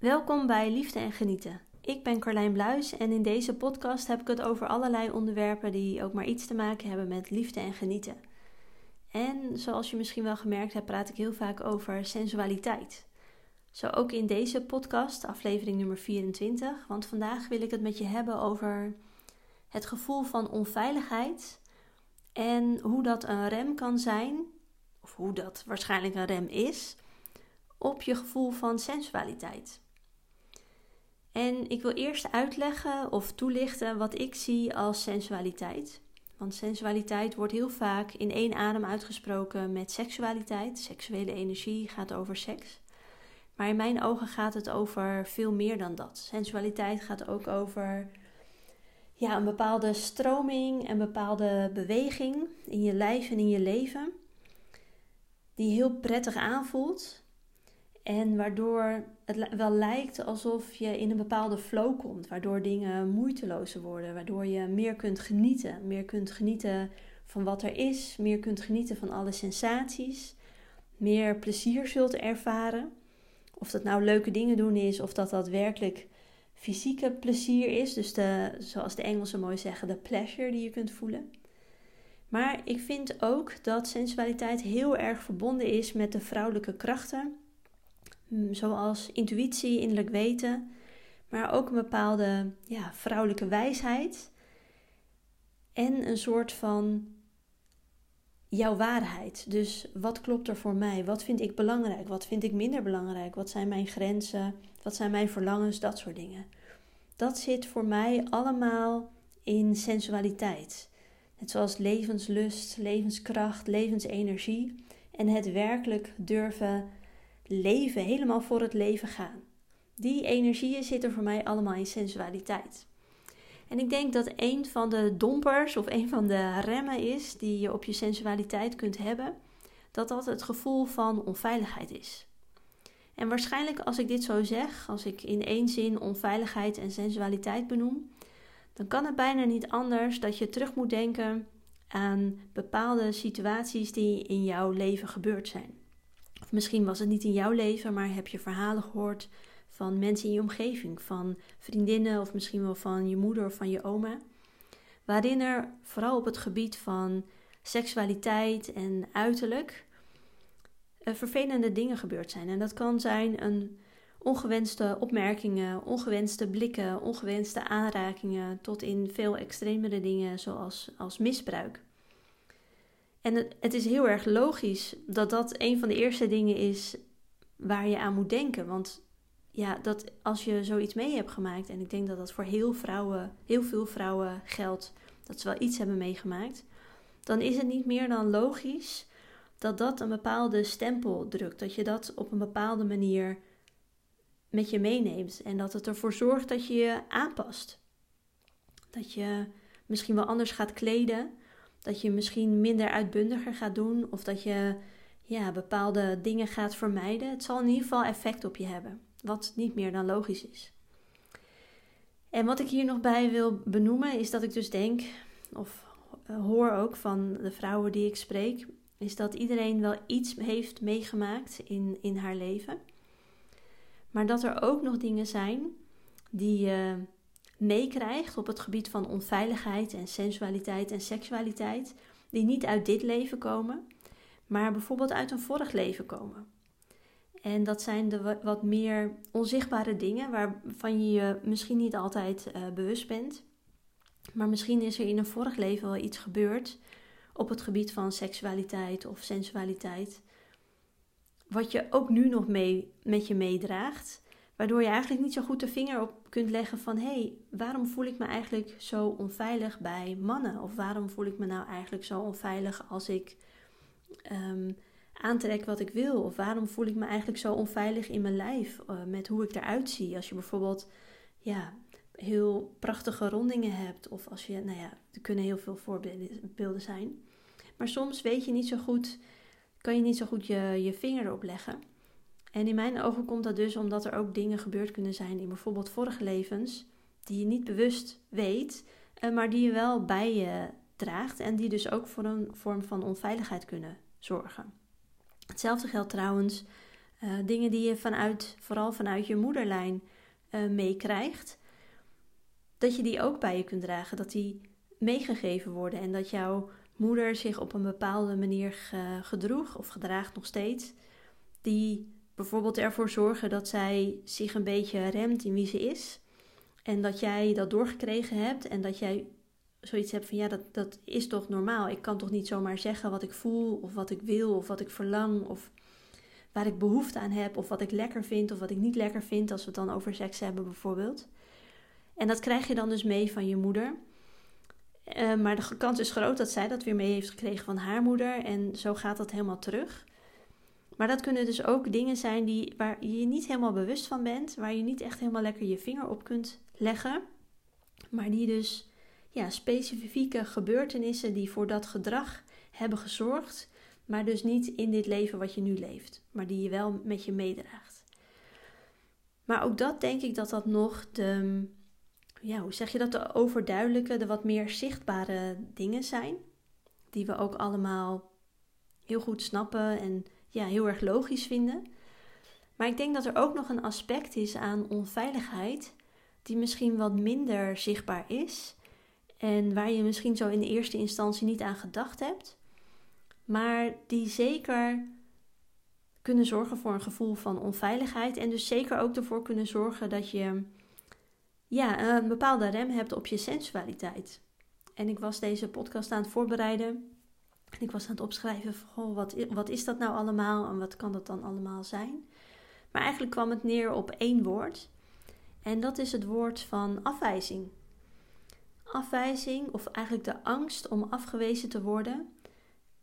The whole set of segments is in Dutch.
Welkom bij Liefde en Genieten. Ik ben Carlijn Bluis en in deze podcast heb ik het over allerlei onderwerpen die ook maar iets te maken hebben met liefde en genieten. En zoals je misschien wel gemerkt hebt, praat ik heel vaak over sensualiteit. Zo ook in deze podcast, aflevering nummer 24, want vandaag wil ik het met je hebben over het gevoel van onveiligheid en hoe dat een rem kan zijn, of hoe dat waarschijnlijk een rem is, op je gevoel van sensualiteit. En ik wil eerst uitleggen of toelichten wat ik zie als sensualiteit. Want sensualiteit wordt heel vaak in één adem uitgesproken met seksualiteit. Seksuele energie gaat over seks. Maar in mijn ogen gaat het over veel meer dan dat. Sensualiteit gaat ook over ja, een bepaalde stroming, een bepaalde beweging in je lijf en in je leven. Die heel prettig aanvoelt. En waardoor het wel lijkt alsof je in een bepaalde flow komt. Waardoor dingen moeitelozer worden. Waardoor je meer kunt genieten. Meer kunt genieten van wat er is. Meer kunt genieten van alle sensaties. Meer plezier zult ervaren. Of dat nou leuke dingen doen is. Of dat dat werkelijk fysieke plezier is. Dus de, zoals de Engelsen mooi zeggen, de pleasure die je kunt voelen. Maar ik vind ook dat sensualiteit heel erg verbonden is met de vrouwelijke krachten. Mm, zoals intuïtie, innerlijk weten. Maar ook een bepaalde ja, vrouwelijke wijsheid. En een soort van jouw waarheid. Dus wat klopt er voor mij? Wat vind ik belangrijk? Wat vind ik minder belangrijk? Wat zijn mijn grenzen? Wat zijn mijn verlangens? Dat soort dingen. Dat zit voor mij allemaal in sensualiteit. Net zoals levenslust, levenskracht, levensenergie en het werkelijk durven leven, helemaal voor het leven gaan. Die energieën zitten voor mij allemaal in sensualiteit. En ik denk dat een van de dompers of een van de remmen is die je op je sensualiteit kunt hebben, dat dat het gevoel van onveiligheid is. En waarschijnlijk als ik dit zo zeg, als ik in één zin onveiligheid en sensualiteit benoem, dan kan het bijna niet anders dat je terug moet denken aan bepaalde situaties die in jouw leven gebeurd zijn. Misschien was het niet in jouw leven, maar heb je verhalen gehoord van mensen in je omgeving, van vriendinnen of misschien wel van je moeder of van je oma, waarin er vooral op het gebied van seksualiteit en uiterlijk uh, vervelende dingen gebeurd zijn. En dat kan zijn een ongewenste opmerkingen, ongewenste blikken, ongewenste aanrakingen, tot in veel extremere dingen zoals als misbruik. En het, is heel erg logisch dat dat een van de eerste dingen is waar je aan moet denken. Want ja, dat als je zoiets mee hebt gemaakt, en ik denk dat dat voor heel, vrouwen, heel veel vrouwen geldt, dat ze wel iets hebben meegemaakt, dan is het niet meer dan logisch dat dat een bepaalde stempel drukt. Dat je dat op een bepaalde manier met je meeneemt en dat het ervoor zorgt dat je je aanpast. Dat je misschien wel anders gaat kleden, dat je misschien minder uitbundiger gaat doen of dat je ja, bepaalde dingen gaat vermijden. Het zal in ieder geval effect op je hebben, wat niet meer dan logisch is. En wat ik hier nog bij wil benoemen is dat ik dus denk, of eh, hoor ook van de vrouwen die ik spreek, is dat iedereen wel iets heeft meegemaakt in, in haar leven. Maar dat er ook nog dingen zijn die je meekrijgt op het gebied van onveiligheid en sensualiteit en seksualiteit, die niet uit dit leven komen, maar bijvoorbeeld uit een vorig leven komen. En dat zijn de wat meer onzichtbare dingen waarvan je je misschien niet altijd uh, bewust bent. Maar misschien is er in een vorig leven wel iets gebeurd op het gebied van seksualiteit of sensualiteit. Wat je ook nu nog mee, met je meedraagt. Waardoor je eigenlijk niet zo goed de vinger op kunt leggen van hé, hey, waarom voel ik me eigenlijk zo onveilig bij mannen? Of waarom voel ik me nou eigenlijk zo onveilig als ik um, aantrek wat ik wil? Of waarom voel ik me eigenlijk zo onveilig in mijn lijf uh, met hoe ik eruit zie? Als je bijvoorbeeld ja, heel prachtige rondingen hebt, of als je, nou ja, er kunnen heel veel voorbeelden zijn. Maar soms weet je niet zo goed, kan je niet zo goed je, je vinger erop leggen. En in mijn ogen komt dat dus omdat er ook dingen gebeurd kunnen zijn in bijvoorbeeld vorige levens, die je niet bewust weet, eh, maar die je wel bij je draagt en die dus ook voor een vorm van onveiligheid kunnen zorgen. Hetzelfde geldt trouwens Uh, dingen die je vanuit, vooral vanuit je moederlijn uh, meekrijgt. Dat je die ook bij je kunt dragen. Dat die meegegeven worden. En dat jouw moeder zich op een bepaalde manier gedroeg of gedraagt nog steeds. Die bijvoorbeeld ervoor zorgen dat zij zich een beetje remt in wie ze is. En dat jij dat doorgekregen hebt en dat jij zoiets hebt van ja, dat, dat is toch normaal. Ik kan toch niet zomaar zeggen wat ik voel of wat ik wil of wat ik verlang of waar ik behoefte aan heb of wat ik lekker vind of wat ik niet lekker vind als we het dan over seks hebben bijvoorbeeld. En dat krijg je dan dus mee van je moeder. Uh, maar de kans is groot dat zij dat weer mee heeft gekregen van haar moeder en zo gaat dat helemaal terug. Maar dat kunnen dus ook dingen zijn die, waar je niet helemaal bewust van bent, waar je niet echt helemaal lekker je vinger op kunt leggen, maar die dus ja, specifieke gebeurtenissen die voor dat gedrag hebben gezorgd, maar dus niet in dit leven wat je nu leeft, maar die je wel met je meedraagt. Maar ook dat denk ik dat dat nog de, ja, hoe zeg je dat, de overduidelijke, de wat meer zichtbare dingen zijn, die we ook allemaal heel goed snappen en ja, heel erg logisch vinden. Maar ik denk dat er ook nog een aspect is aan onveiligheid die misschien wat minder zichtbaar is en waar je misschien zo in de eerste instantie niet aan gedacht hebt, maar die zeker kunnen zorgen voor een gevoel van onveiligheid en dus zeker ook ervoor kunnen zorgen dat je ja, een bepaalde rem hebt op je sensualiteit. En ik was deze podcast aan het voorbereiden ik was aan het opschrijven van wat, wat is dat nou allemaal en wat kan dat dan allemaal zijn. Maar eigenlijk kwam het neer op één woord en dat is het woord van afwijzing. Afwijzing, of eigenlijk de angst om afgewezen te worden,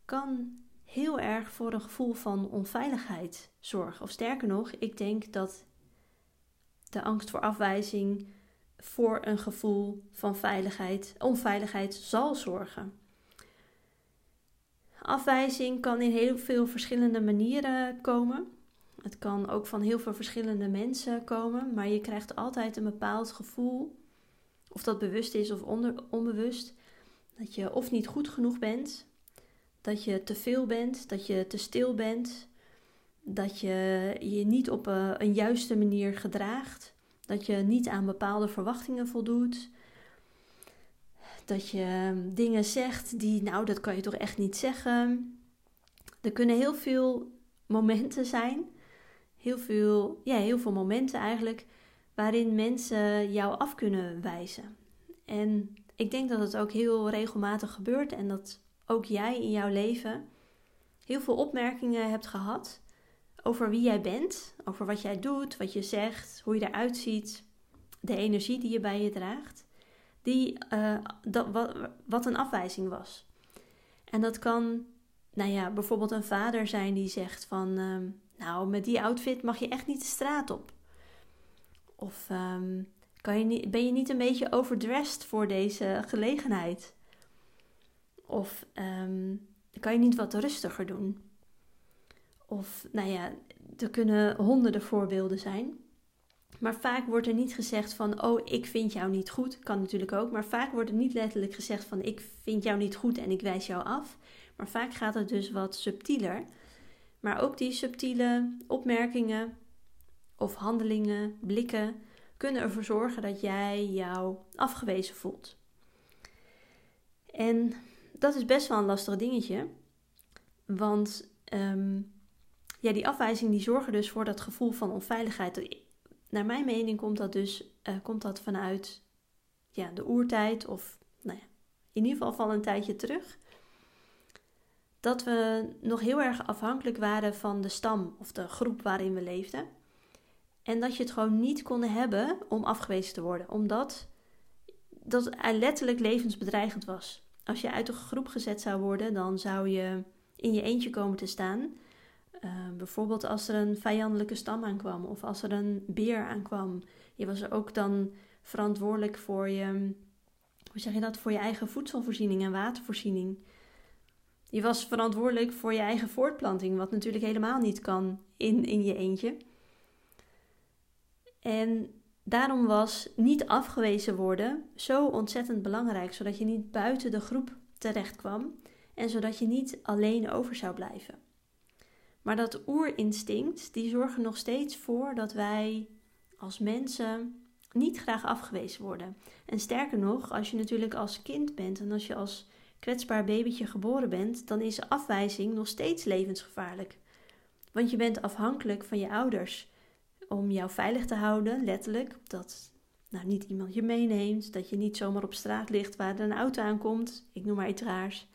kan heel erg voor een gevoel van onveiligheid zorgen. Of sterker nog, ik denk dat de angst voor afwijzing voor een gevoel van veiligheid, onveiligheid zal zorgen. Afwijzing kan in heel veel verschillende manieren komen. Het kan ook van heel veel verschillende mensen komen, maar je krijgt altijd een bepaald gevoel, of dat bewust is of onbewust, dat je of niet goed genoeg bent, dat je te veel bent, dat je te stil bent, dat je je niet op een, een juiste manier gedraagt, dat je niet aan bepaalde verwachtingen voldoet, dat je dingen zegt die, nou, dat kan je toch echt niet zeggen. Er kunnen heel veel momenten zijn heel veel, ja, heel veel momenten eigenlijk waarin mensen jou af kunnen wijzen. En ik denk dat het ook heel regelmatig gebeurt en dat ook jij in jouw leven heel veel opmerkingen hebt gehad over wie jij bent, over wat jij doet, wat je zegt, hoe je eruit ziet, de energie die je bij je draagt, die, uh, dat, wat, wat een afwijzing was. En dat kan, nou ja, bijvoorbeeld een vader zijn die zegt van, uh, nou, met die outfit mag je echt niet de straat op. Of um, kan je niet, ben je niet een beetje overdressed voor deze gelegenheid? Of um, kan je niet wat rustiger doen? Of, nou ja, er kunnen honderden voorbeelden zijn. Maar vaak wordt er niet gezegd van, oh, ik vind jou niet goed. Kan natuurlijk ook. Maar vaak wordt er niet letterlijk gezegd van, ik vind jou niet goed en ik wijs jou af. Maar vaak gaat het dus wat subtieler. Maar ook die subtiele opmerkingen of handelingen, blikken, kunnen ervoor zorgen dat jij jou afgewezen voelt. En dat is best wel een lastig dingetje. Want ehm, ja, die afwijzing die zorgen dus voor dat gevoel van onveiligheid. Naar mijn mening komt dat dus uh, komt dat vanuit ja, de oertijd of nou ja, in ieder geval van een tijdje terug dat we nog heel erg afhankelijk waren van de stam of de groep waarin we leefden. En dat je het gewoon niet konden hebben om afgewezen te worden, omdat dat letterlijk levensbedreigend was. Als je uit de groep gezet zou worden, dan zou je in je eentje komen te staan. Uh, bijvoorbeeld als er een vijandelijke stam aankwam of als er een beer aankwam. Je was er ook dan verantwoordelijk voor je, hoe zeg je dat, voor je eigen voedselvoorziening en watervoorziening. Je was verantwoordelijk voor je eigen voortplanting, wat natuurlijk helemaal niet kan in, in je eentje. En daarom was niet afgewezen worden zo ontzettend belangrijk, zodat je niet buiten de groep terecht kwam en zodat je niet alleen over zou blijven. Maar dat oerinstinct, die zorgen nog steeds voor dat wij als mensen niet graag afgewezen worden. En sterker nog, als je natuurlijk als kind bent en als je als kwetsbaar babytje geboren bent, dan is afwijzing nog steeds levensgevaarlijk. Want je bent afhankelijk van je ouders om jou veilig te houden, letterlijk. Dat nou, niet iemand je meeneemt, dat je niet zomaar op straat ligt waar er een auto aankomt. Ik noem maar iets raars.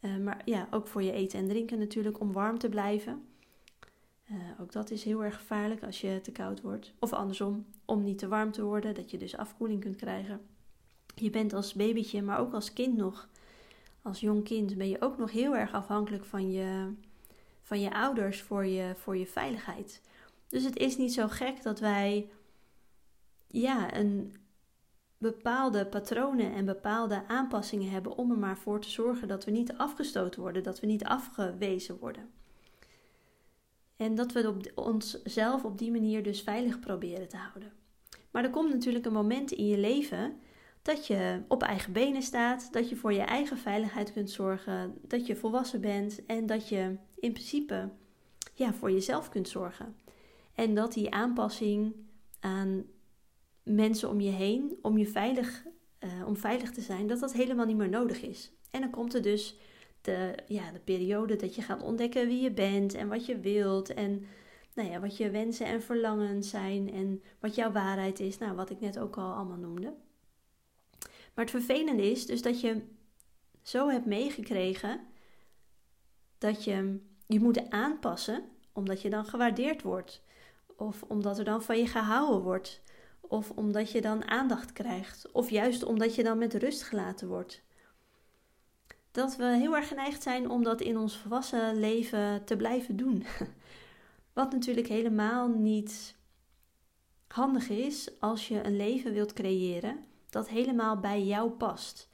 Uh, maar ja, ook voor je eten en drinken natuurlijk, om warm te blijven. Uh, ook dat is heel erg gevaarlijk als je te koud wordt. Of andersom, om niet te warm te worden, dat je dus afkoeling kunt krijgen. Je bent als babytje, maar ook als kind nog, als jong kind, ben je ook nog heel erg afhankelijk van je, van je ouders voor je, voor je veiligheid. Dus het is niet zo gek dat wij ja, een bepaalde patronen en bepaalde aanpassingen hebben om er maar voor te zorgen dat we niet afgestoten worden, dat we niet afgewezen worden. En dat we onszelf op die manier dus veilig proberen te houden. Maar er komt natuurlijk een moment in je leven dat je op eigen benen staat, dat je voor je eigen veiligheid kunt zorgen, dat je volwassen bent en dat je in principe ja, voor jezelf kunt zorgen. En dat die aanpassing aan mensen om je heen, om je veilig, uh, om veilig te zijn, dat dat helemaal niet meer nodig is. En dan komt er dus de, ja, de periode dat je gaat ontdekken wie je bent en wat je wilt en nou ja, wat je wensen en verlangens zijn en wat jouw waarheid is. Nou, wat ik net ook al allemaal noemde. Maar het vervelende is dus dat je zo hebt meegekregen dat je je moet aanpassen omdat je dan gewaardeerd wordt. Of omdat er dan van je gehouden wordt. Of omdat je dan aandacht krijgt. Of juist omdat je dan met rust gelaten wordt dat we heel erg geneigd zijn om dat in ons volwassen leven te blijven doen. Wat natuurlijk helemaal niet handig is als je een leven wilt creëren dat helemaal bij jou past.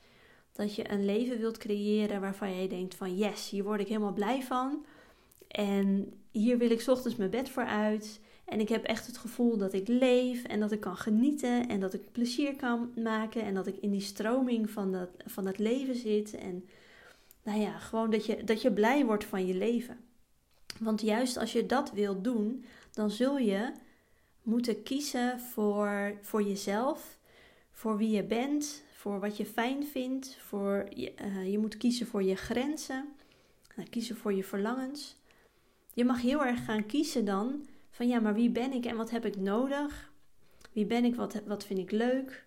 Dat je een leven wilt creëren waarvan jij denkt van yes, hier word ik helemaal blij van. En hier wil ik ochtends mijn bed voor uit. En ik heb echt het gevoel dat ik leef en dat ik kan genieten en dat ik plezier kan maken en dat ik in die stroming van dat, van dat leven zit. En nou ja, gewoon dat je, dat je blij wordt van je leven. Want juist als je dat wilt doen, dan zul je moeten kiezen voor, voor jezelf, voor wie je bent, voor wat je fijn vindt. Voor, je, uh, je moet kiezen voor je grenzen, uh, kiezen voor je verlangens. Je mag heel erg gaan kiezen dan van ja, maar wie ben ik en wat heb ik nodig? Wie ben ik, wat, wat vind ik leuk?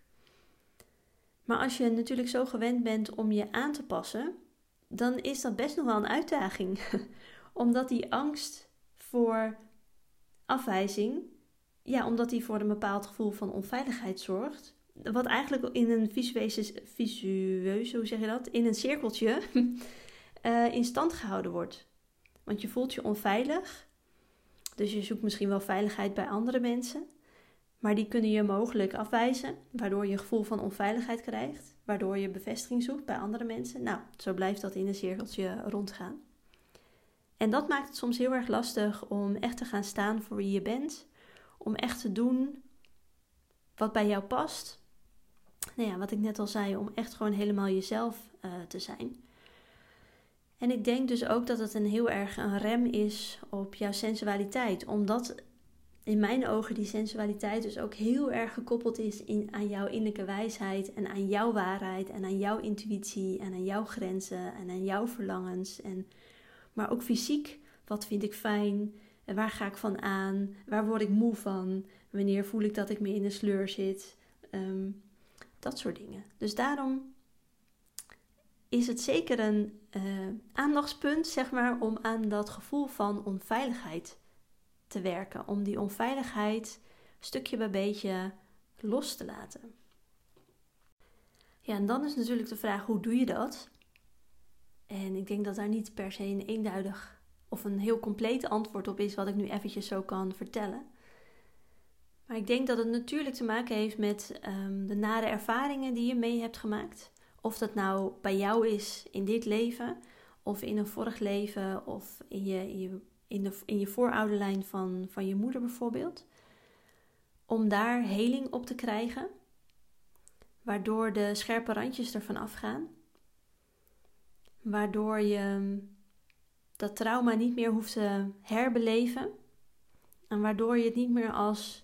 Maar als je natuurlijk zo gewend bent om je aan te passen, dan is dat best nog wel een uitdaging. omdat die angst voor afwijzing, ja, omdat die voor een bepaald gevoel van onveiligheid zorgt. Wat eigenlijk in een visueuze, visueuze hoe zeg je dat? In een cirkeltje uh, in stand gehouden wordt. Want je voelt je onveilig. Dus je zoekt misschien wel veiligheid bij andere mensen. Maar die kunnen je mogelijk afwijzen, waardoor je een gevoel van onveiligheid krijgt, waardoor je bevestiging zoekt bij andere mensen. Nou, zo blijft dat in een cirkeltje rondgaan. En dat maakt het soms heel erg lastig om echt te gaan staan voor wie je bent, om echt te doen wat bij jou past. Nou ja, wat ik net al zei, om echt gewoon helemaal jezelf uh, te zijn. En ik denk dus ook dat het een heel erg een rem is op jouw sensualiteit, omdat in mijn ogen die sensualiteit dus ook heel erg gekoppeld is in, aan jouw innerlijke wijsheid en aan jouw waarheid en aan jouw intuïtie en aan jouw grenzen en aan jouw verlangens. En, maar ook fysiek, wat vind ik fijn? En waar ga ik van aan? Waar word ik moe van? Wanneer voel ik dat ik me in een sleur zit? Ehm, dat soort dingen. Dus daarom is het zeker een uh, aandachtspunt, zeg maar, om aan dat gevoel van onveiligheid te werken. Om die onveiligheid stukje bij beetje los te laten. Ja, en dan is natuurlijk de vraag: hoe doe je dat? En ik denk dat daar niet per se een eenduidig of een heel compleet antwoord op is, wat ik nu eventjes zo kan vertellen. Maar ik denk dat het natuurlijk te maken heeft met um, de nare ervaringen die je mee hebt gemaakt. Of dat nou bij jou is in dit leven, of in een vorig leven, of in je, in je in, in je voorouderlijn van, van je moeder bijvoorbeeld. Om daar heling op te krijgen, waardoor de scherpe randjes ervan afgaan. Waardoor je dat trauma niet meer hoeft te herbeleven. En waardoor je het niet meer als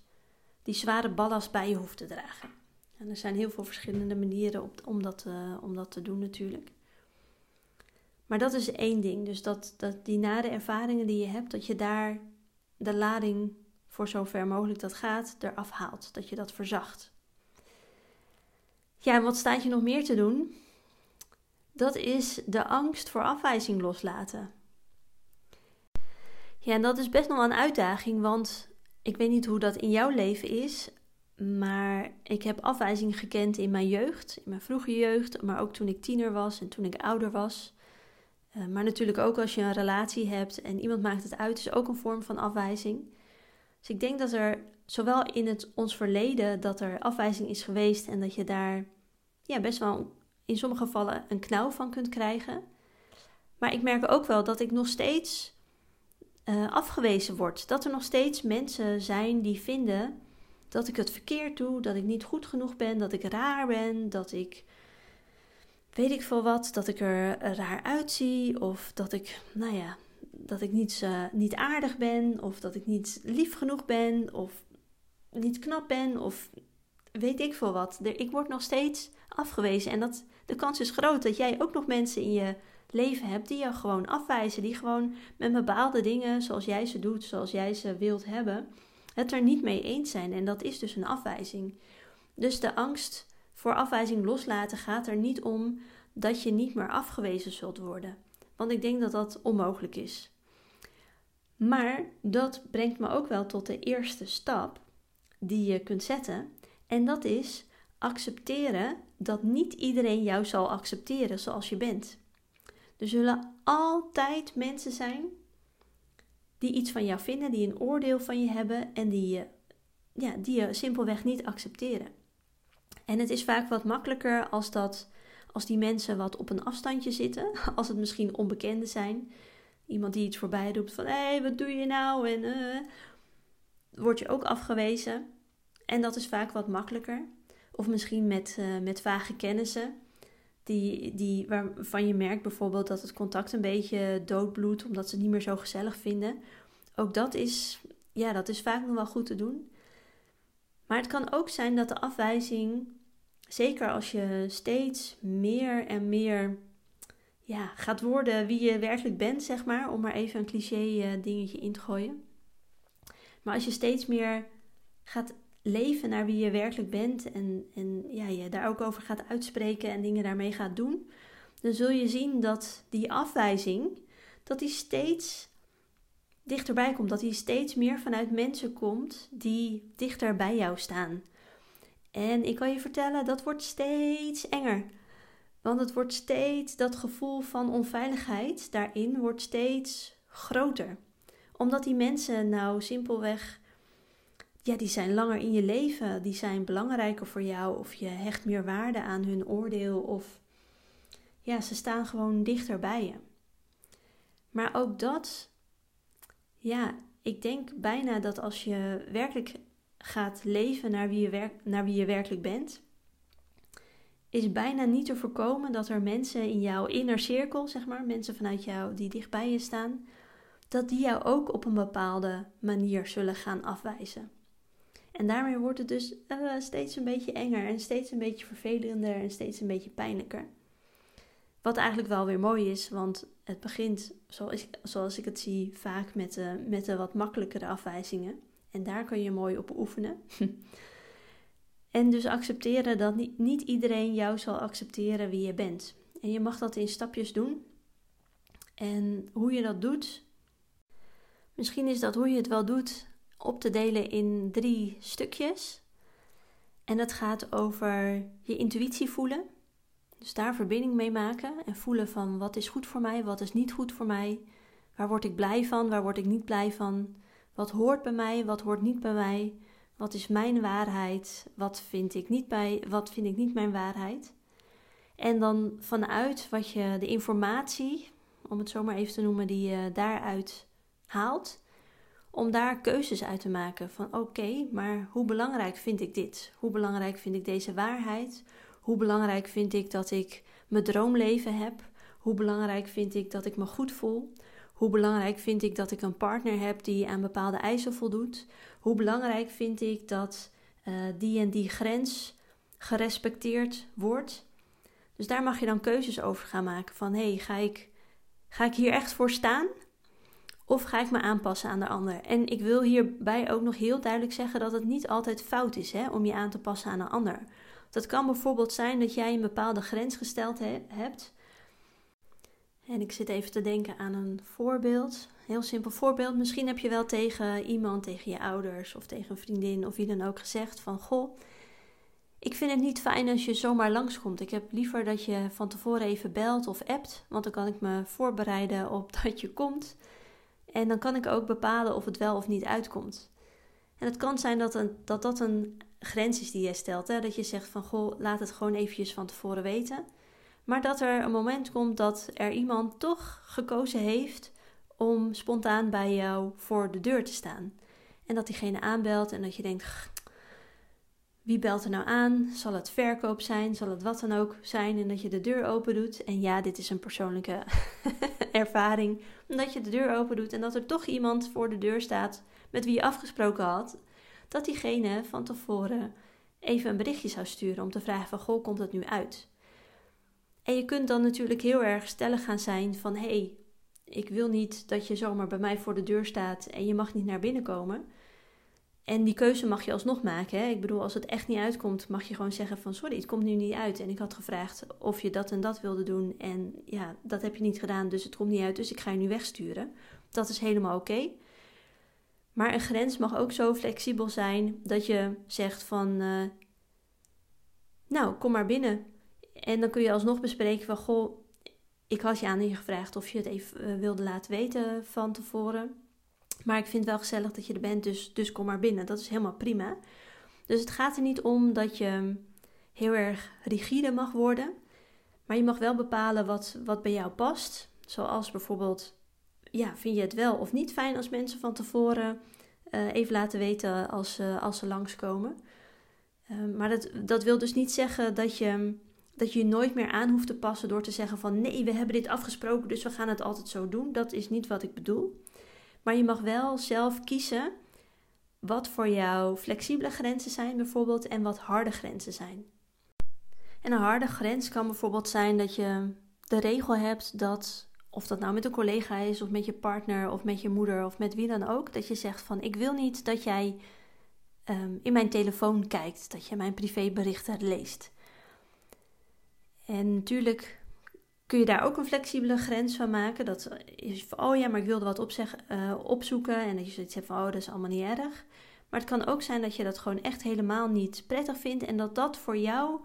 die zware ballast bij je hoeft te dragen. En er zijn heel veel verschillende manieren om, dat, uh, om dat te doen natuurlijk. Maar dat is één ding. Dus dat, dat die nare ervaringen die je hebt, dat je daar de lading voor zover mogelijk dat gaat eraf haalt. Dat je dat verzacht. Ja, en wat staat je nog meer te doen? Dat is de angst voor afwijzing loslaten. Ja, en dat is best nog wel een uitdaging, want ik weet niet hoe dat in jouw leven is, maar ik heb afwijzing gekend in mijn jeugd, in mijn vroege jeugd, maar ook toen ik tiener was en toen ik ouder was. Uh, maar natuurlijk ook als je een relatie hebt en iemand maakt het uit, is ook een vorm van afwijzing. Dus ik denk dat er zowel in het, ons verleden dat er afwijzing is geweest en dat je daar ja, best wel in sommige gevallen een knauw van kunt krijgen. Maar ik merk ook wel dat ik nog steeds uh, afgewezen word. Dat er nog steeds mensen zijn die vinden dat ik het verkeerd doe, dat ik niet goed genoeg ben, dat ik raar ben, dat ik weet ik veel wat, dat ik er raar uitzie of dat ik, nou ja, dat ik niet, uh, niet aardig ben of dat ik niet lief genoeg ben of niet knap ben of weet ik veel wat. Ik word nog steeds afgewezen en dat, de kans is groot dat jij ook nog mensen in je leven hebt die je gewoon afwijzen, die gewoon met bepaalde dingen zoals jij ze doet, zoals jij ze wilt hebben, het er niet mee eens zijn. En dat is dus een afwijzing. Dus de angst voor afwijzing loslaten gaat er niet om dat je niet meer afgewezen zult worden. Want ik denk dat dat onmogelijk is. Maar dat brengt me ook wel tot de eerste stap die je kunt zetten. En dat is accepteren dat niet iedereen jou zal accepteren zoals je bent. Er zullen altijd mensen zijn die iets van jou vinden, die een oordeel van je hebben en die je, ja, die je simpelweg niet accepteren. En het is vaak wat makkelijker als, dat, als die mensen wat op een afstandje zitten, als het misschien onbekenden zijn. Iemand die iets voorbij roept van hé, hey, wat doe je nou? En uh, word je ook afgewezen. En dat is vaak wat makkelijker. Of misschien met, uh, met vage kennissen. Die, die, waarvan je merkt bijvoorbeeld dat het contact een beetje doodbloedt, omdat ze het niet meer zo gezellig vinden. Ook dat is, ja, dat is vaak nog wel goed te doen. Maar het kan ook zijn dat de afwijzing, zeker als je steeds meer en meer ja, gaat worden wie je werkelijk bent, zeg maar, om maar even een cliché uh, dingetje in te gooien. Maar als je steeds meer gaat leven naar wie je werkelijk bent en, en ja, je daar ook over gaat uitspreken en dingen daarmee gaat doen, dan zul je zien dat die afwijzing, dat die steeds dichterbij komt, dat die steeds meer vanuit mensen komt die dichter bij jou staan. En ik kan je vertellen, dat wordt steeds enger. Want het wordt steeds, dat gevoel van onveiligheid daarin wordt steeds groter. Omdat die mensen nou simpelweg ja, die zijn langer in je leven, die zijn belangrijker voor jou of je hecht meer waarde aan hun oordeel of ja, ze staan gewoon dichter bij je. Maar ook dat, ja, ik denk bijna dat als je werkelijk gaat leven naar wie je, werk, naar wie je werkelijk bent, is bijna niet te voorkomen dat er mensen in jouw inner cirkel, zeg maar, mensen vanuit jou die dicht bij je staan, dat die jou ook op een bepaalde manier zullen gaan afwijzen. En daarmee wordt het dus uh, steeds een beetje enger en steeds een beetje vervelender en steeds een beetje pijnlijker. Wat eigenlijk wel weer mooi is, want het begint, zoals ik, zoals ik het zie, vaak met de, met de wat makkelijkere afwijzingen. En daar kun je mooi op oefenen. en dus accepteren dat niet, iedereen jou zal accepteren wie je bent. En je mag dat in stapjes doen. En hoe je dat doet, misschien is dat hoe je het wel doet op te delen in drie stukjes. En dat gaat over je intuïtie voelen. Dus daar verbinding mee maken en voelen van wat is goed voor mij, wat is niet goed voor mij. Waar word ik blij van, waar word ik niet blij van? Wat hoort bij mij, wat hoort niet bij mij? Wat is mijn waarheid? Wat vind ik niet bij, wat vind ik niet mijn waarheid? En dan vanuit wat je de informatie, om het zo maar even te noemen, die je daaruit haalt, om daar keuzes uit te maken van oké, maar hoe belangrijk vind ik dit? Hoe belangrijk vind ik deze waarheid? Hoe belangrijk vind ik dat ik mijn droomleven heb? Hoe belangrijk vind ik dat ik me goed voel? Hoe belangrijk vind ik dat ik een partner heb die aan bepaalde eisen voldoet? Hoe belangrijk vind ik dat uh, die en die grens gerespecteerd wordt? Dus daar mag je dan keuzes over gaan maken van hé, hey, ga, ik, ga ik hier echt voor staan? Of ga ik me aanpassen aan de ander? En ik wil hierbij ook nog heel duidelijk zeggen dat het niet altijd fout is hè, om je aan te passen aan een ander. Dat kan bijvoorbeeld zijn dat jij een bepaalde grens gesteld hebt. En ik zit even te denken aan een voorbeeld. Heel simpel voorbeeld. Misschien heb je wel tegen iemand, tegen je ouders of tegen een vriendin of wie dan ook gezegd van goh. Ik vind het niet fijn als je zomaar langskomt. Ik heb liever dat je van tevoren even belt of appt, want dan kan ik me voorbereiden op dat je komt. En dan kan ik ook bepalen of het wel of niet uitkomt. En het kan zijn dat een, dat, dat een grens is die je stelt. Hè? Dat je zegt van goh, laat het gewoon eventjes van tevoren weten. Maar dat er een moment komt dat er iemand toch gekozen heeft om spontaan bij jou voor de deur te staan. En dat diegene aanbelt en dat je denkt: wie belt er nou aan? Zal het verkoop zijn? Zal het wat dan ook zijn? En dat je de deur open doet. En ja, dit is een persoonlijke ervaring. Dat je de deur open doet en dat er toch iemand voor de deur staat met wie je afgesproken had. Dat diegene van tevoren even een berichtje zou sturen om te vragen van goh, komt het nu uit? En je kunt dan natuurlijk heel erg stellig gaan zijn van hé, hey, ik wil niet dat je zomaar bij mij voor de deur staat en je mag niet naar binnen komen. En die keuze mag je alsnog maken. Hè? Ik bedoel, als het echt niet uitkomt, mag je gewoon zeggen van sorry, het komt nu niet uit. En ik had gevraagd of je dat en dat wilde doen. En ja, dat heb je niet gedaan, dus het komt niet uit. Dus ik ga je nu wegsturen. Dat is helemaal oké. Maar een grens mag ook zo flexibel zijn dat je zegt van uh, nou, kom maar binnen. En dan kun je alsnog bespreken van goh, ik had je aan je gevraagd of je het even uh, wilde laten weten van tevoren. Maar ik vind het wel gezellig dat je er bent, dus, dus kom maar binnen. Dat is helemaal prima. Dus het gaat er niet om dat je heel erg rigide mag worden. Maar je mag wel bepalen wat, wat bij jou past. Zoals bijvoorbeeld, ja, vind je het wel of niet fijn als mensen van tevoren uh, even laten weten als, uh, als ze langskomen. Uh, maar dat, dat wil dus niet zeggen dat je, dat je nooit meer aan hoeft te passen door te zeggen van nee, we hebben dit afgesproken, dus we gaan het altijd zo doen. Dat is niet wat ik bedoel. Maar je mag wel zelf kiezen wat voor jou flexibele grenzen zijn bijvoorbeeld en wat harde grenzen zijn. En een harde grens kan bijvoorbeeld zijn dat je de regel hebt dat, of dat nou met een collega is, of met je partner, of met je moeder, of met wie dan ook, dat je zegt van ik wil niet dat jij um, in mijn telefoon kijkt, dat je mijn privéberichten leest. En natuurlijk kun je daar ook een flexibele grens van maken. Dat is van, oh ja, maar ik wilde wat uh, opzoeken. En dat je zoiets hebt van, oh, dat is allemaal niet erg. Maar het kan ook zijn dat je dat gewoon echt helemaal niet prettig vindt. En dat dat voor jou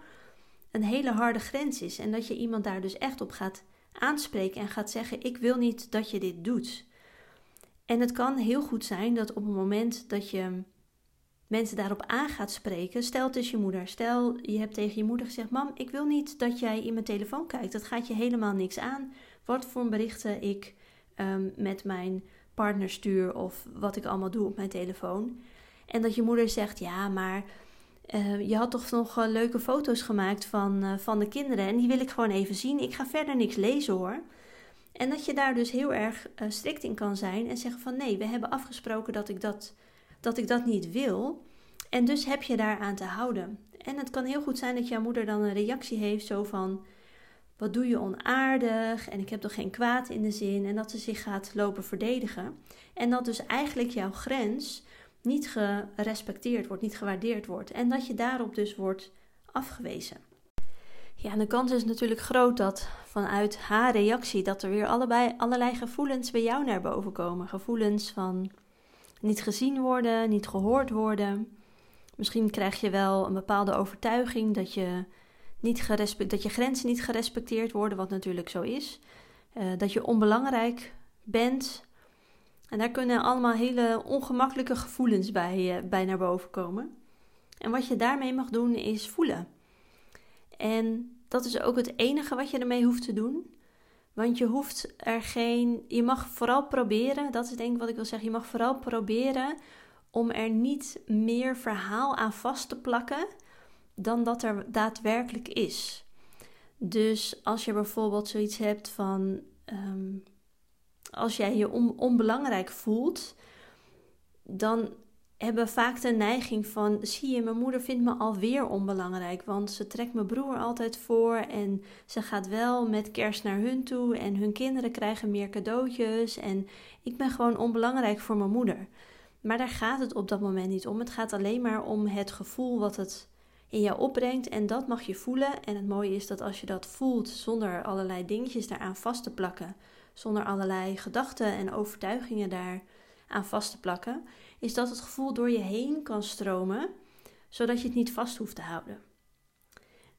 een hele harde grens is. En dat je iemand daar dus echt op gaat aanspreken en gaat zeggen: Ik wil niet dat je dit doet. En het kan heel goed zijn dat op het moment dat je mensen daarop aan gaat spreken. Stel het je moeder. Stel je hebt tegen je moeder gezegd: Mam, ik wil niet dat jij in mijn telefoon kijkt. Dat gaat je helemaal niks aan. Wat voor berichten ik um, met mijn partner stuur of wat ik allemaal doe op mijn telefoon. En dat je moeder zegt: Ja, maar. Uh, je had toch nog uh, leuke foto's gemaakt van, uh, van de kinderen en die wil ik gewoon even zien. Ik ga verder niks lezen hoor. En dat je daar dus heel erg strikt in kan zijn en zeggen van nee, we hebben afgesproken dat ik dat dat ik dat niet wil. En dus heb je daaraan te houden. En het kan heel goed zijn dat jouw moeder dan een reactie heeft, zo van: Wat doe je onaardig? En ik heb toch geen kwaad in de zin. En dat ze zich gaat lopen verdedigen. En dat dus eigenlijk jouw grens niet gerespecteerd wordt, niet gewaardeerd wordt. En dat je daarop dus wordt afgewezen. Ja, de kans is natuurlijk groot dat vanuit haar reactie dat er weer allebei, allerlei gevoelens bij jou naar boven komen. Gevoelens van niet gezien worden, niet gehoord worden. Misschien krijg je wel een bepaalde overtuiging dat je, niet dat je grenzen niet gerespecteerd worden, wat natuurlijk zo is. Uh, dat je onbelangrijk bent. En daar kunnen allemaal hele ongemakkelijke gevoelens bij, uh, bij naar boven komen. En wat je daarmee mag doen is voelen. En dat is ook het enige wat je ermee hoeft te doen. Want je hoeft er geen. Je mag vooral proberen, dat is denk ik wat ik wil zeggen. Je mag vooral proberen om er niet meer verhaal aan vast te plakken dan dat er daadwerkelijk is. Dus als je bijvoorbeeld zoiets hebt van. Um, als jij je onbelangrijk voelt, dan hebben vaak de neiging van: zie je, mijn moeder vindt me alweer onbelangrijk, want ze trekt mijn broer altijd voor en ze gaat wel met kerst naar hun toe en hun kinderen krijgen meer cadeautjes en ik ben gewoon onbelangrijk voor mijn moeder. Maar daar gaat het op dat moment niet om. Het gaat alleen maar om het gevoel wat het in jou opbrengt en dat mag je voelen. En het mooie is dat als je dat voelt zonder allerlei dingetjes daaraan vast te plakken, zonder allerlei gedachten en overtuigingen daar aan vast te plakken, is dat het gevoel door je heen kan stromen, zodat je het niet vast hoeft te houden.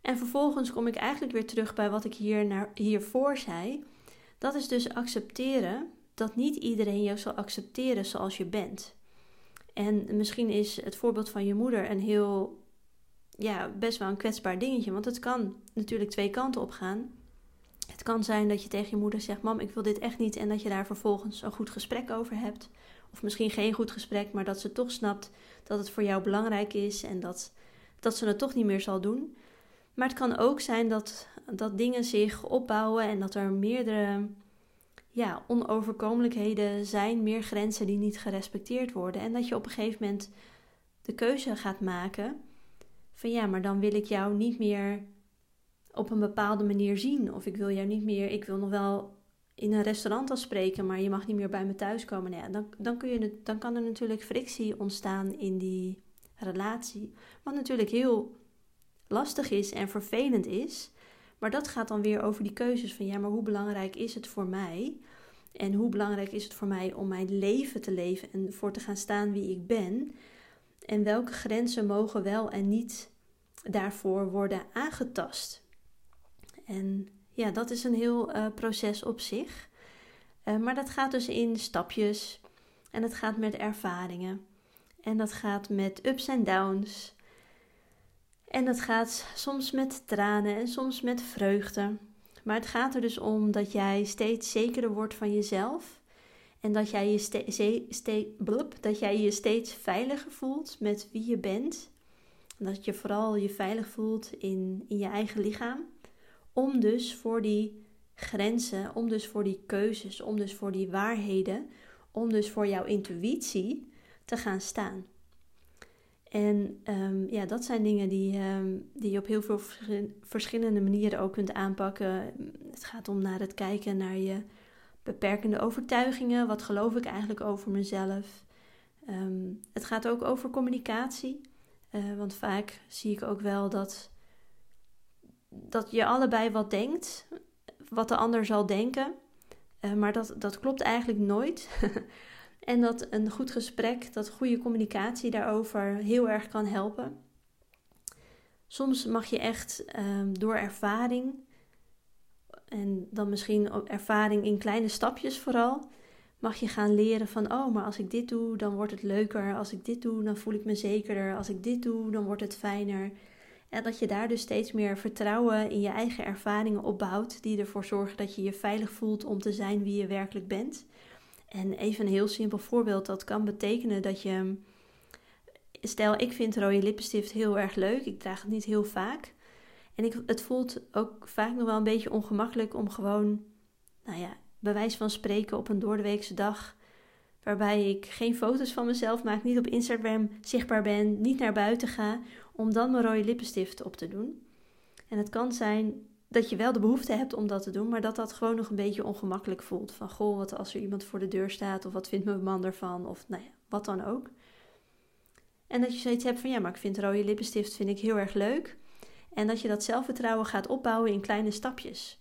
En vervolgens kom ik eigenlijk weer terug bij wat ik hier naar, hiervoor zei. Dat is dus accepteren dat niet iedereen jou zal accepteren zoals je bent. En misschien is het voorbeeld van je moeder een heel, ja, best wel een kwetsbaar dingetje. Want het kan natuurlijk twee kanten op gaan. Het kan zijn dat je tegen je moeder zegt: Mam, ik wil dit echt niet. En dat je daar vervolgens een goed gesprek over hebt. Of misschien geen goed gesprek, maar dat ze toch snapt dat het voor jou belangrijk is en dat, dat ze het toch niet meer zal doen. Maar het kan ook zijn dat, dat dingen zich opbouwen en dat er meerdere ja, onoverkomelijkheden zijn, meer grenzen die niet gerespecteerd worden. En dat je op een gegeven moment de keuze gaat maken van ja, maar dan wil ik jou niet meer op een bepaalde manier zien. Of ik wil jou niet meer, ik wil nog wel in een restaurant afspreken, maar je mag niet meer bij me thuiskomen. Nou ja, dan, dan, kun je, dan kan er natuurlijk frictie ontstaan in die relatie. Wat natuurlijk heel lastig is en vervelend is. Maar dat gaat dan weer over die keuzes van ja, maar hoe belangrijk is het voor mij? En hoe belangrijk is het voor mij om mijn leven te leven en voor te gaan staan wie ik ben? En welke grenzen mogen wel en niet daarvoor worden aangetast? En ja, dat is een heel uh, proces op zich. Uh, maar dat gaat dus in stapjes. En het gaat met ervaringen. En dat gaat met ups en downs. En dat gaat soms met tranen en soms met vreugde. Maar het gaat er dus om dat jij steeds zekerder wordt van jezelf. En dat jij je, ste ste dat jij je steeds veiliger voelt met wie je bent. En dat je vooral je veilig voelt in, in je eigen lichaam. Om dus voor die grenzen, om dus voor die keuzes, om dus voor die waarheden, om dus voor jouw intuïtie te gaan staan. En um, ja, dat zijn dingen die, um, die je op heel veel verschillende manieren ook kunt aanpakken. Het gaat om naar het kijken naar je beperkende overtuigingen. Wat geloof ik eigenlijk over mezelf? Um, het gaat ook over communicatie. Uh, want vaak zie ik ook wel dat dat je allebei wat denkt, wat de ander zal denken. Uh, maar dat, dat klopt eigenlijk nooit. en dat een goed gesprek, dat goede communicatie daarover heel erg kan helpen. Soms mag je echt um, door ervaring, en dan misschien ervaring in kleine stapjes vooral, mag je gaan leren van, oh, maar als ik dit doe, dan wordt het leuker. Als ik dit doe, dan voel ik me zekerder. Als ik dit doe, dan wordt het fijner. En dat je daar dus steeds meer vertrouwen in je eigen ervaringen opbouwt, die ervoor zorgen dat je je veilig voelt om te zijn wie je werkelijk bent. En even een heel simpel voorbeeld, dat kan betekenen dat je. Stel, ik vind rode lippenstift heel erg leuk, ik draag het niet heel vaak. En ik, het voelt ook vaak nog wel een beetje ongemakkelijk om gewoon, nou ja, bij wijze van spreken op een doordeweekse dag waarbij ik geen foto's van mezelf maak, niet op Instagram zichtbaar ben, niet naar buiten ga, om dan mijn rode lippenstift op te doen. En het kan zijn dat je wel de behoefte hebt om dat te doen, maar dat dat gewoon nog een beetje ongemakkelijk voelt. Van goh, wat als er iemand voor de deur staat, of wat vindt mijn man ervan, of nou ja, wat dan ook. En dat je zoiets hebt van ja, maar ik vind rode lippenstift vind ik heel erg leuk. En dat je dat zelfvertrouwen gaat opbouwen in kleine stapjes.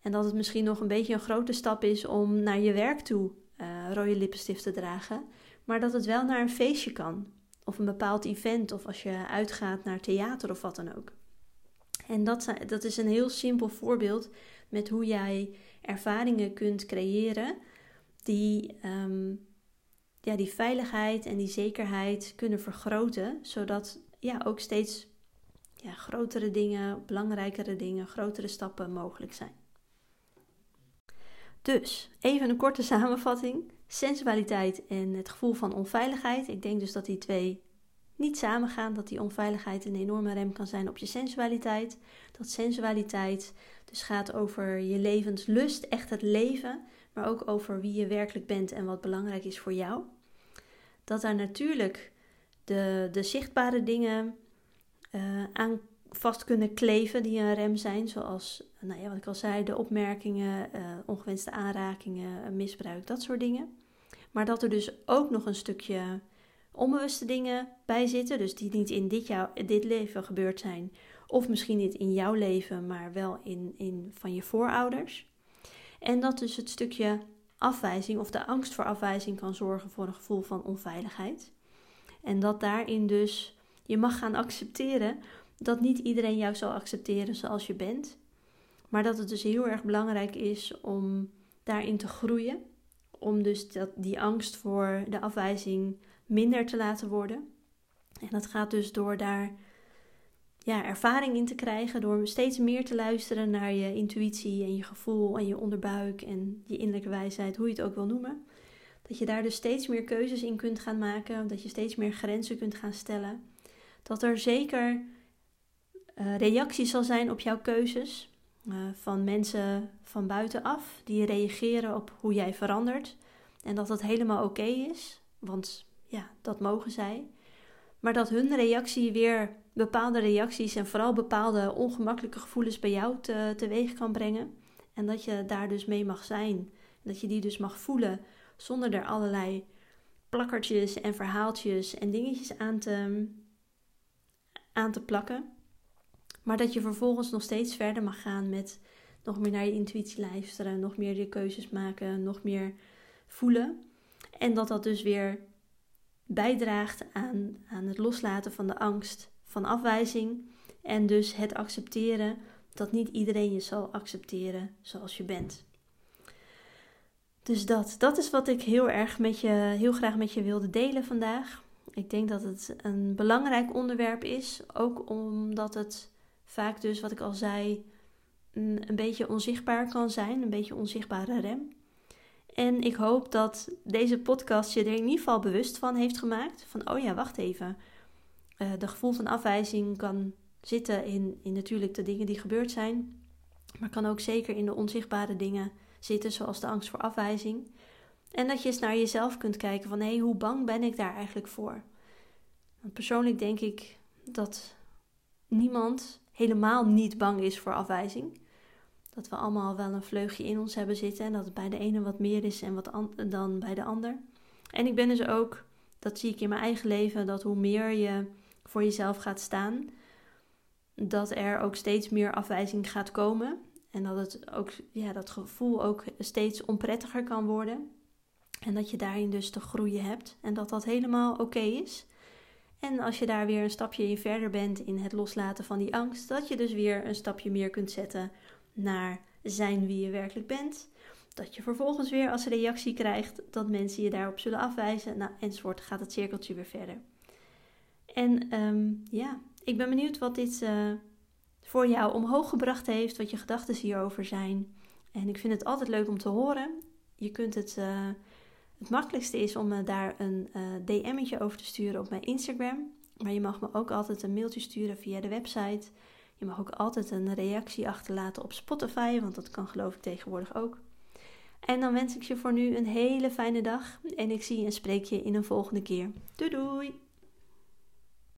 En dat het misschien nog een beetje een grote stap is om naar je werk toe uh, rode lippenstift te dragen. Maar dat het wel naar een feestje kan. Of een bepaald event. Of als je uitgaat naar theater of wat dan ook. En dat, dat is een heel simpel voorbeeld met hoe jij ervaringen kunt creëren. Die, um, ja, die veiligheid en die zekerheid kunnen vergroten. Zodat ja, ook steeds ja, grotere dingen, belangrijkere dingen, grotere stappen mogelijk zijn. Dus, even een korte samenvatting. Sensualiteit en het gevoel van onveiligheid. Ik denk dus dat die twee niet samengaan. Dat die onveiligheid een enorme rem kan zijn op je sensualiteit. Dat sensualiteit dus gaat over je levenslust, echt het leven. maar ook over wie je werkelijk bent en wat belangrijk is voor jou. Dat daar natuurlijk de, de zichtbare dingen uh, aan vast kunnen kleven die een rem zijn, zoals nou ja, wat ik al zei, de opmerkingen, uh, ongewenste aanrakingen, misbruik, dat soort dingen. Maar dat er dus ook nog een stukje onbewuste dingen bij zitten, dus die niet in dit, jou, dit leven gebeurd zijn, of misschien niet in jouw leven, maar wel in, in van je voorouders. En dat dus het stukje afwijzing of de angst voor afwijzing kan zorgen voor een gevoel van onveiligheid. En dat daarin dus je mag gaan accepteren dat niet iedereen jou zal accepteren zoals je bent. Maar dat het dus heel erg belangrijk is om daarin te groeien. Om dus dat, die angst voor de afwijzing minder te laten worden. En dat gaat dus door daar ja, ervaring in te krijgen, door steeds meer te luisteren naar je intuïtie en je gevoel en je onderbuik en je innerlijke wijsheid, hoe je het ook wil noemen. Dat je daar dus steeds meer keuzes in kunt gaan maken, dat je steeds meer grenzen kunt gaan stellen. Dat er zeker uh, reactie zal zijn op jouw keuzes uh, van mensen van buitenaf die reageren op hoe jij verandert. En dat dat helemaal oké is, want ja, dat mogen zij. Maar dat hun reactie weer bepaalde reacties en vooral bepaalde ongemakkelijke gevoelens bij jou te, teweeg kan brengen. En dat je daar dus mee mag zijn. Dat je die dus mag voelen zonder er allerlei plakkertjes en verhaaltjes en dingetjes aan te, aan te plakken. Maar dat je vervolgens nog steeds verder mag gaan met nog meer naar je intuïtie luisteren, nog meer je keuzes maken, nog meer voelen. En dat dat dus weer bijdraagt aan, aan het loslaten van de angst van afwijzing en dus het accepteren dat niet iedereen je zal accepteren zoals je bent. Dus dat, dat is wat ik heel erg met je, heel graag met je wilde delen vandaag. Ik denk dat het een belangrijk onderwerp is, ook omdat het vaak dus, wat ik al zei, een, een beetje onzichtbaar kan zijn, een beetje onzichtbare rem. En ik hoop dat deze podcast je er in ieder geval bewust van heeft gemaakt. Van, oh ja, wacht even. Uh, de gevoel van afwijzing kan zitten in, in natuurlijk de dingen die gebeurd zijn. Maar kan ook zeker in de onzichtbare dingen zitten, zoals de angst voor afwijzing. En dat je eens naar jezelf kunt kijken van, hé, hey, hoe bang ben ik daar eigenlijk voor? Persoonlijk denk ik dat niemand helemaal niet bang is voor afwijzing. Dat we allemaal wel een vleugje in ons hebben zitten en dat het bij de ene wat meer is en wat dan bij de ander. En ik ben dus ook, dat zie ik in mijn eigen leven, dat hoe meer je voor jezelf gaat staan, dat er ook steeds meer afwijzing gaat komen. En dat het ook, ja, dat gevoel ook steeds onprettiger kan worden. En dat je daarin dus te groeien hebt. En dat dat helemaal oké is. En als je daar weer een stapje in verder bent in het loslaten van die angst, dat je dus weer een stapje meer kunt zetten naar zijn wie je werkelijk bent. Dat je vervolgens weer als reactie krijgt dat mensen je daarop zullen afwijzen. Nou, enzovoort gaat het cirkeltje weer verder. En ehm, ja, ik ben benieuwd wat dit uh, voor jou omhoog gebracht heeft, wat je gedachten hierover zijn. En ik vind het altijd leuk om te horen. Je kunt het, uh, het makkelijkste is om me daar een uh, DM'tje over te sturen op mijn Instagram. Maar je mag me ook altijd een mailtje sturen via de website. Je mag ook altijd een reactie achterlaten op Spotify, want dat kan geloof ik tegenwoordig ook. En dan wens ik je voor nu een hele fijne dag en ik zie en spreek je in een volgende keer. Doei doei!